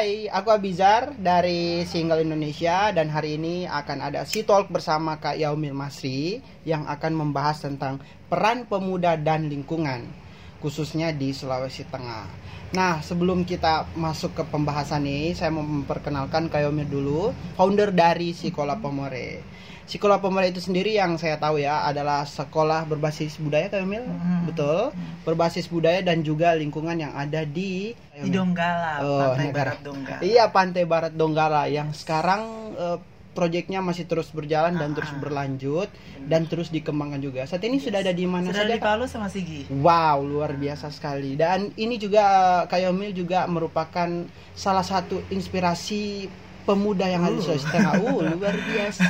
Hai, aku Abizar dari Single Indonesia dan hari ini akan ada si talk bersama Kak Yaumil Masri yang akan membahas tentang peran pemuda dan lingkungan khususnya di Sulawesi Tengah. Nah, sebelum kita masuk ke pembahasan ini, saya mau memperkenalkan Kak Yaumil dulu, founder dari Sikola Pomore. Sekolah Pomore itu sendiri yang saya tahu ya adalah sekolah berbasis budaya Kak Emil, Hmm. betul, berbasis budaya dan juga lingkungan yang ada di di Donggala, Oh, Pantai negara. Barat Donggala. Iya, Pantai Barat Donggala yang sekarang eh, proyeknya masih terus berjalan dan Ah. terus berlanjut dan terus dikembangkan juga. Saat ini sudah ada di mana Sudah saja? di? Palu sama Sigi. Wow, luar biasa sekali. Dan ini juga Kayomil juga merupakan salah satu inspirasi pemuda yang ada di Uh. Sulawesi Tengah. Uh, luar biasa.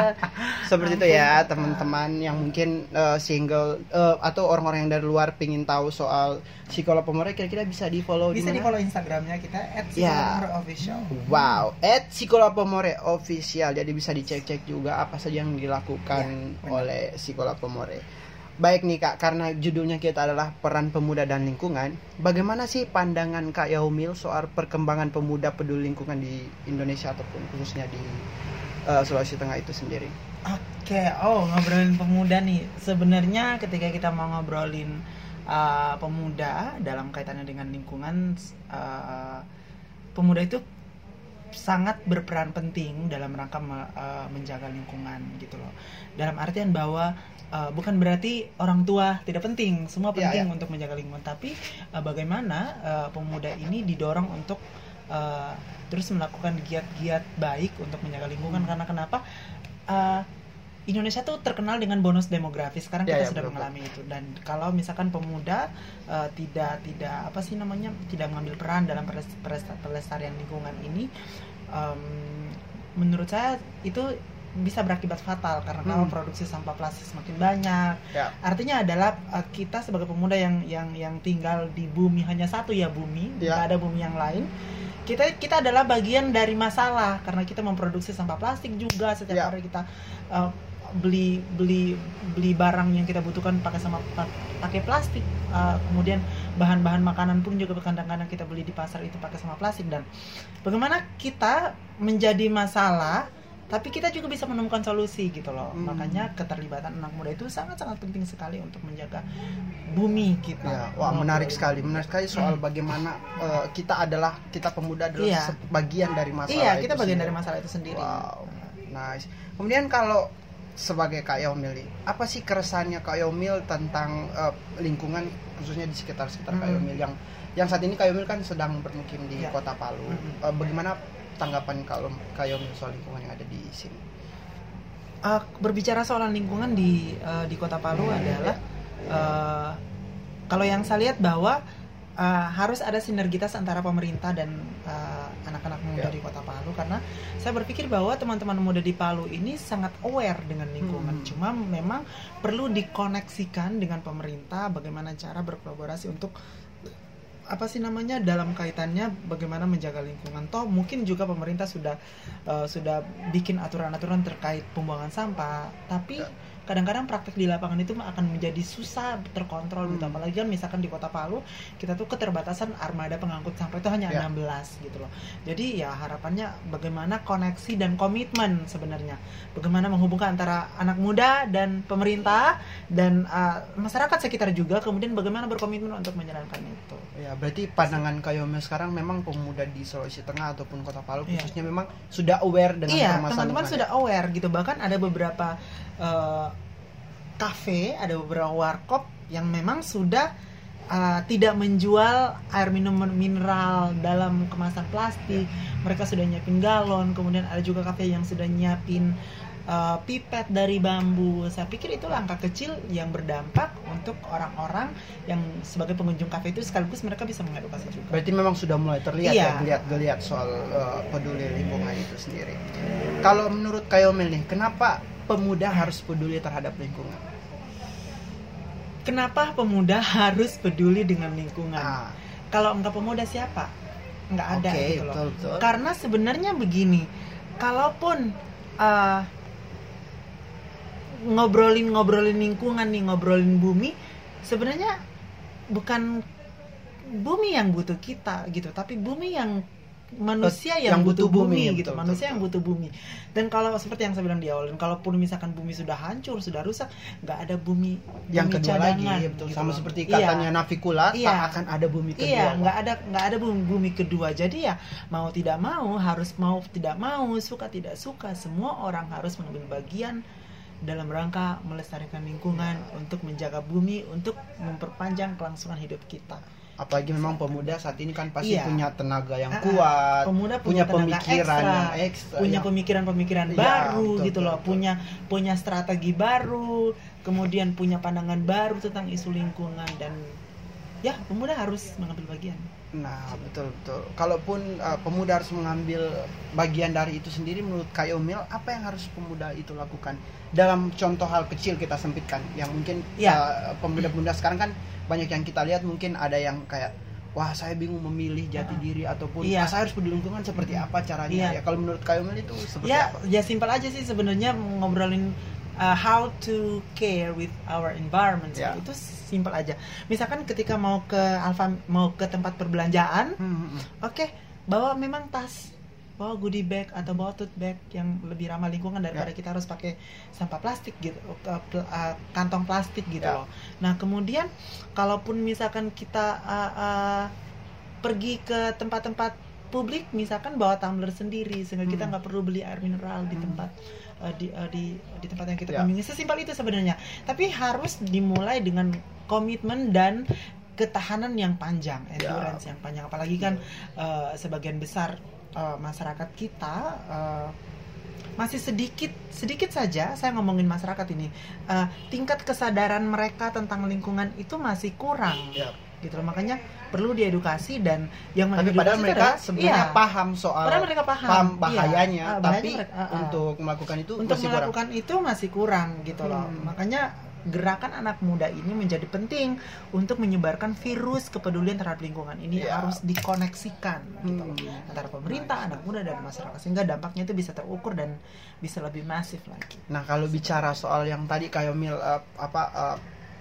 Seperti itu ya, teman-teman yang mungkin eh, single eh, atau orang-orang yang dari luar pingin tahu soal psikolog pemore kira-kira bisa di-follow Bisa di di mana? follow Instagramnya kita Ya. @official. Wow, at Psikolog Pomore official. Jadi bisa dicek-cek juga apa saja yang dilakukan Ya, benar. oleh Psikolog Pomore. Baik nih Kak, karena judulnya kita adalah peran pemuda dan lingkungan. Bagaimana sih pandangan Kak Yaumil soal perkembangan pemuda peduli lingkungan di Indonesia ataupun khususnya di eh, Sulawesi Tengah itu sendiri? Oke, oh ngobrolin pemuda nih. Sebenarnya ketika kita mau ngobrolin uh, pemuda dalam kaitannya dengan lingkungan, uh, pemuda itu sangat berperan penting dalam rangka me- uh, menjaga lingkungan gitu loh. Dalam artian bahwa uh, bukan berarti orang tua tidak penting, semua Iya, penting iya. untuk menjaga lingkungan, tapi uh, bagaimana uh, pemuda ini didorong untuk uh, terus melakukan giat-giat baik untuk menjaga lingkungan Hmm. karena kenapa? Uh, Indonesia tuh terkenal dengan bonus demografi. Sekarang Ya, kita ya, sudah betul. mengalami itu. Dan kalau misalkan pemuda uh, tidak tidak apa sih namanya tidak mengambil peran dalam peles- peles- pelestarian lingkungan ini, um, menurut saya itu bisa berakibat fatal karena kalau Hmm. produksi sampah plastik semakin banyak. Ya. Artinya adalah uh, kita sebagai pemuda yang yang yang tinggal di bumi hanya satu ya bumi, Ya. nggak ada bumi yang lain. Kita kita adalah bagian dari masalah karena kita memproduksi sampah plastik juga setiap Ya. hari kita uh, beli beli beli barang yang kita butuhkan pakai sama pa- pakai plastik Uh, kemudian bahan-bahan makanan pun juga kadang-kadang kita beli di pasar itu pakai sama plastik dan bagaimana kita menjadi masalah tapi kita juga bisa menemukan solusi gitu loh Hmm. makanya keterlibatan anak muda itu sangat-sangat penting sekali untuk menjaga bumi kita Ya, wah menarik sekali, menarik sekali soal Hmm. bagaimana eh, kita adalah kita pemuda adalah Iya. bagian dari masalah. iya kita itu bagian sendiri. dari masalah itu sendiri Wow, nice. Kemudian kalau sebagai Kak nih, apa sih keresahannya Kak Yaumil tentang eh, lingkungan khususnya di sekitar-sekitar Kak Hmm. Yaumil yang yang saat ini Kak Yaumil kan sedang bermukim di Ya. Kota Palu. Hmm. Eh, bagaimana tanggapan kalau Kak Yaumil soal lingkungan yang ada di sini? Uh, berbicara soal lingkungan di uh, di Kota Palu adalah uh, kalau yang saya lihat bahwa uh, harus ada sinergitas antara pemerintah dan uh, anak-anak muda Ya. di Kota Palu karena saya berpikir bahwa teman-teman muda di Palu ini sangat aware dengan lingkungan Hmm. cuma memang perlu dikoneksikan dengan pemerintah bagaimana cara berkolaborasi untuk apa sih namanya dalam kaitannya bagaimana menjaga lingkungan toh mungkin juga pemerintah sudah uh, sudah bikin aturan-aturan terkait pembuangan sampah tapi Ya. Kadang-kadang praktek di lapangan itu akan menjadi susah terkontrol gitu Hmm. apalagi kan misalkan di kota Palu kita tuh keterbatasan armada pengangkut sampah itu hanya Ya. 16 gitu loh jadi ya harapannya bagaimana koneksi dan komitmen sebenarnya bagaimana menghubungkan antara anak muda dan pemerintah dan uh, masyarakat sekitar juga kemudian bagaimana berkomitmen untuk menjalankan itu Ya, berarti pandangan Yaumil sekarang memang pemuda di Sulawesi Tengah ataupun Kota Palu Iya. khususnya memang sudah aware dengan iya permasalahan teman-teman sudah aware gitu bahkan ada beberapa cafe ada beberapa warkop yang memang sudah eh, tidak menjual air minum mineral dalam kemasan plastik mereka sudah nyiapin galon kemudian ada juga kafe yang sudah nyiapin eh, pipet dari bambu saya pikir itu langkah kecil yang berdampak untuk orang-orang yang sebagai pengunjung kafe itu sekaligus mereka bisa mengedukasi juga Berarti memang sudah mulai terlihat Iya. ya geliat-geliat soal uh, peduli lingkungan itu sendiri. Kalau menurut Kayomil nih, kenapa pemuda harus peduli terhadap lingkungan? kenapa pemuda harus peduli dengan lingkungan Ah, kalau enggak pemuda siapa nggak ada oke, gitu loh betul betul. karena sebenarnya begini kalaupun uh, ngobrolin ngobrolin lingkungan nih ngobrolin bumi sebenarnya bukan bumi yang butuh kita gitu tapi bumi yang manusia Yang yang, butuh butuh bumi, bumi, gitu betul, manusia betul, yang butuh bumi dan kalau seperti yang saya bilang di awal dan kalaupun misalkan bumi sudah hancur sudah rusak nggak ada bumi yang bumi kedua lagi cadangan, betul gitu sama seperti Iya. katanya Navikula Iya. tak akan ada bumi kedua Iya, nggak ada nggak ada bumi, bumi kedua. Jadi ya mau tidak mau harus mau tidak mau suka tidak suka semua orang harus mengambil bagian dalam rangka melestarikan lingkungan untuk menjaga bumi untuk memperpanjang kelangsungan hidup kita. Apalagi memang pemuda saat ini kan pasti Iya. punya tenaga yang Ah, ah. kuat Pemuda punya punya pemikiran ekstra, yang ekstra punya yang- pemikiran-pemikiran Iya, baru betul, gitu betul, loh, betul. punya punya strategi baru, kemudian punya pandangan baru tentang isu lingkungan dan ya pemuda harus mengambil bagian. Nah, betul betul. Kalaupun uh, pemuda harus mengambil bagian dari itu sendiri, menurut Kak Yomil, apa yang harus pemuda itu lakukan? Dalam contoh hal kecil kita sempitkan, yang mungkin Ya. uh, pemuda-pemuda sekarang kan banyak yang kita lihat mungkin ada yang kayak wah saya bingung memilih jati diri ataupun Iya. "Ah, saya harus peduli lingkungan seperti apa caranya Iya. ya kalau menurut Kak Yomil itu seperti ya apa? ya simpel aja sih sebenarnya ngobrolin uh, how to care with our environment Ya. itu simpel aja misalkan ketika mau ke alfa mau ke tempat perbelanjaan Hmm, hmm, hmm. oke bawa memang tas bawa goodie bag atau bawa tote bag yang lebih ramah lingkungan daripada Ya. kita harus pakai sampah plastik gitu uh, uh, kantong plastik gitu Ya. loh nah kemudian kalaupun misalkan kita uh, uh, pergi ke tempat-tempat publik misalkan bawa tumbler sendiri sehingga kita Hmm. nggak perlu beli air mineral di Hmm. tempat uh, di, uh, di di tempat yang kita Ya. kunjungi sesimpel itu sebenarnya tapi harus dimulai dengan komitmen dan ketahanan yang panjang Ya. endurance yang panjang apalagi kan uh, sebagian besar uh, masyarakat kita uh, masih sedikit sedikit saja saya ngomongin masyarakat ini uh, tingkat kesadaran mereka tentang lingkungan itu masih kurang Ya. Gitu loh makanya perlu diedukasi dan yang Tapi padahal mereka sebenarnya iya, paham soal padahal mereka paham, paham Iya. bahayanya, Ah, tapi mereka- ah, ah. untuk melakukan itu untuk masih kurang. melakukan itu masih kurang gitu loh Hmm. makanya gerakan anak muda ini menjadi penting untuk menyebarkan virus kepedulian terhadap lingkungan ini Iya. harus dikoneksikan gitu loh Hmm. antara pemerintah, anak muda dan masyarakat sehingga dampaknya itu bisa terukur dan bisa lebih masif lagi. Nah kalau bicara soal yang tadi kayak mil eh, apa eh,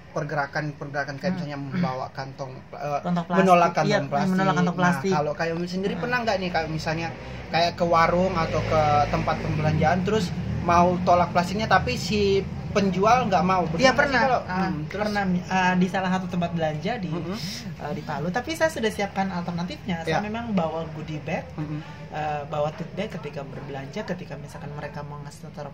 pergerakan pergerakan kayak Hmm. misalnya membawa kantong eh, Kantong plastik. menolak kantong Iya, plastik. menolak kantong plastik. Nah kalau kayak sendiri Hmm. pernah nggak nih kayak misalnya kayak ke warung atau ke tempat pembelanjaan terus mau tolak plastiknya tapi si penjual nggak mau. Iya pernah, kalau- Ah, Hmm, terus pernah ah, di salah satu tempat belanja di Mm-mm. ah, di Palu. Tapi saya sudah siapkan alternatifnya. Ya. Saya memang bawa goodie bag, Mm-mm. ah, bawa tote bag ketika berbelanja. Ketika misalkan mereka mau ngasih taruh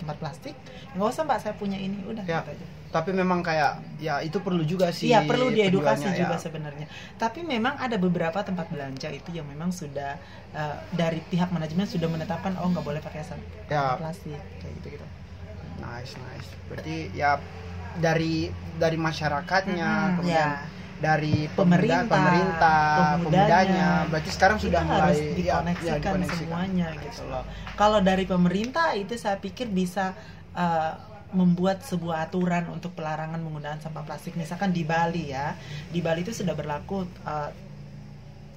tempat plastik, nggak usah mbak, saya punya ini, udah Ya. gitu aja. Tapi memang kayak ya itu perlu juga sih. Iya perlu diedukasi penjualnya, juga ya. sebenarnya. Tapi memang ada beberapa tempat belanja itu yang memang sudah ah, dari pihak manajemen sudah menetapkan oh nggak boleh pakai sampah Ya. plastik kayak gitu gitu. Nice nice. Berarti ya dari dari masyarakatnya Mm-mm, kemudian ya. Dari Pemerintah, pemerintah, pemerintah pemudanya. pemudanya. Berarti sekarang sudah mulai harus ya, dikoneksikan ya, dikoneksikan. semuanya gitu loh. Kalau dari pemerintah itu saya pikir bisa uh, membuat sebuah aturan untuk pelarangan menggunakan sampah plastik. Misalkan di Bali ya, di Bali itu sudah berlaku uh,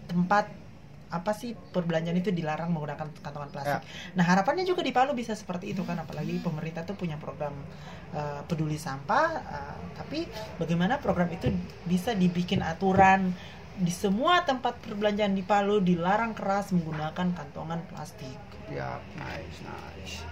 tempat apa sih perbelanjaan itu dilarang menggunakan kantongan plastik. Nah harapannya juga di Palu bisa seperti itu kan, apalagi pemerintah tuh punya program uh, peduli sampah. uh, tapi bagaimana program itu bisa dibikin aturan di semua tempat perbelanjaan di Palu dilarang keras menggunakan kantongan plastik. Ya, nice, nice.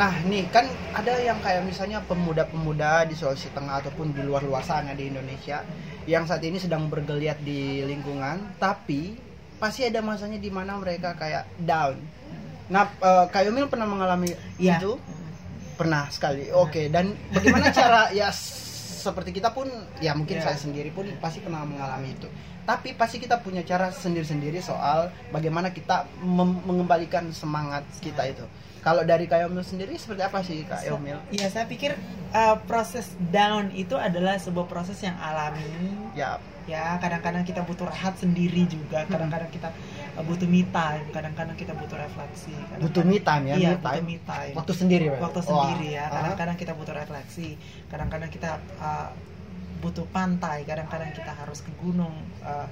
Nah, nih kan ada yang kayak misalnya pemuda-pemuda di Sulawesi Tengah ataupun di luar-luar sana di Indonesia yang saat ini sedang bergeliat di lingkungan, tapi pasti ada masanya di mana mereka kayak down. Nah, eh, Kak Yomil pernah mengalami Iya. itu? Pernah sekali. Oke, dan bagaimana cara ya seperti kita pun ya mungkin Iya. saya sendiri pun pasti pernah mengalami itu. Tapi pasti kita punya cara sendiri-sendiri soal bagaimana kita mengembalikan semangat kita itu. Kalau dari Kak Yomil sendiri seperti apa sih Kak Yomil? Iya, saya pikir uh, proses down itu adalah sebuah proses yang alami. Ya, Ya, kadang-kadang kita butuh rehat sendiri juga. Kadang-kadang kita uh, butuh me time. Kadang-kadang kita butuh refleksi. Butuh me time ya, Iya, me butuh time. me time. Waktu sendiri, waktu sendiri ya Ah. kadang-kadang kita butuh refleksi kadang-kadang kita uh, butuh pantai kadang-kadang kita harus ke gunung uh,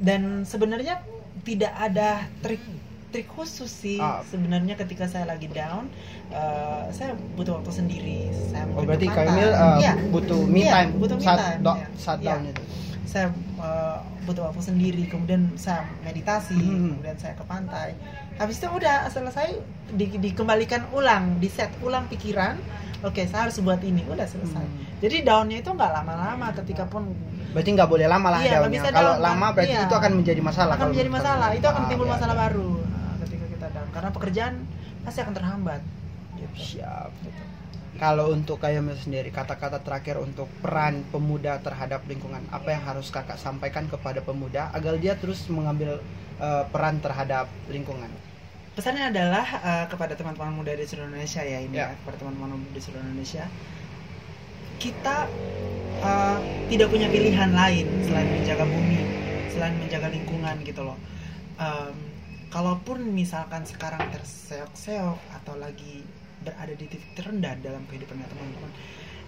dan sebenarnya tidak ada trik trik khusus sih Ah. sebenarnya ketika saya lagi down uh, saya butuh waktu sendiri saya Oh, berarti. Yomil uh, Iya. butuh me Iya, time butuh me saat time, do- iya. saat Iya. down itu. saya uh, butuh waktu sendiri kemudian saya meditasi Hmm. kemudian saya ke pantai habis itu udah selesai di- dikembalikan ulang di set ulang pikiran oke saya harus buat ini udah selesai Hmm. jadi daunnya itu nggak lama-lama ketika pun Berarti nggak boleh lama lah Iya, daunnya. Kalau daun, lama berarti iya. itu akan menjadi masalah. akan kalau menjadi masalah itu akan Ah, timbul iya, masalah baru nah, ketika kita down karena pekerjaan pasti akan terhambat gitu. Siap. Kalau untuk kayak sendiri, kata-kata terakhir untuk peran pemuda terhadap lingkungan, apa yang harus kakak sampaikan kepada pemuda agar dia terus mengambil eh, peran terhadap lingkungan? pesannya adalah uh, kepada teman-teman muda di seluruh Indonesia ya ini Ya. ya, kepada teman-teman muda di seluruh Indonesia kita uh, tidak punya pilihan lain selain menjaga bumi selain menjaga lingkungan gitu loh Em, kalaupun misalkan sekarang terseok-seok atau lagi berada di titik terendah dalam kehidupannya teman-teman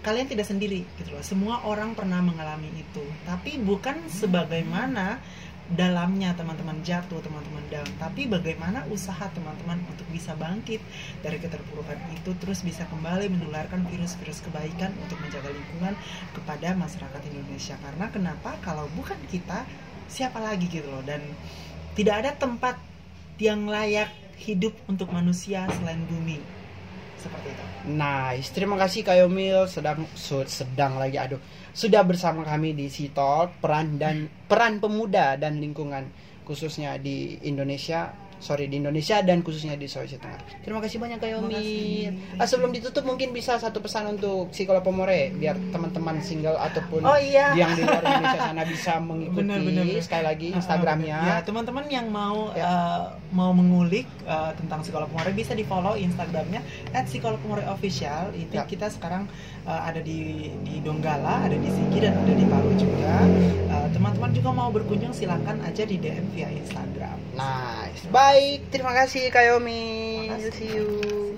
kalian tidak sendiri gitu loh. Semua orang pernah mengalami itu. Tapi bukan sebagaimana dalamnya teman-teman jatuh teman-teman down. Tapi bagaimana usaha teman-teman untuk bisa bangkit dari keterpurukan itu terus bisa kembali menularkan virus-virus kebaikan untuk menjaga lingkungan kepada masyarakat Indonesia. Karena kenapa? Kalau bukan kita siapa lagi gitu loh? Dan tidak ada tempat yang layak hidup untuk manusia selain bumi. Seperti itu. Nice, terima kasih Kak Yomil. Sedang sedang lagi. Aduh. Sudah bersama kami di Sitol peran dan peran pemuda dan lingkungan khususnya di Indonesia sorry di Indonesia dan khususnya di Sulawesi Tengah. Terima kasih banyak Kak kasih. Ah, sebelum ditutup mungkin bisa satu pesan untuk psikolog Pomore biar teman-teman single ataupun oh iya yang di luar Indonesia sana bisa mengikuti Bener, bener, bener. sekali lagi Ah, Instagramnya. Ya, teman-teman yang mau Ya. uh, mau mengulik uh, tentang psikolog Pomore bisa di follow Instagramnya @psikologpomore_official. Itu Ya. kita sekarang uh, ada di di Donggala, ada di Sigi dan ada di Palu juga. Uh, teman-teman juga mau berkunjung silakan aja di DM via Instagram. Nice. Baik, terima kasih Kak Yomi. Terima kasih. See you.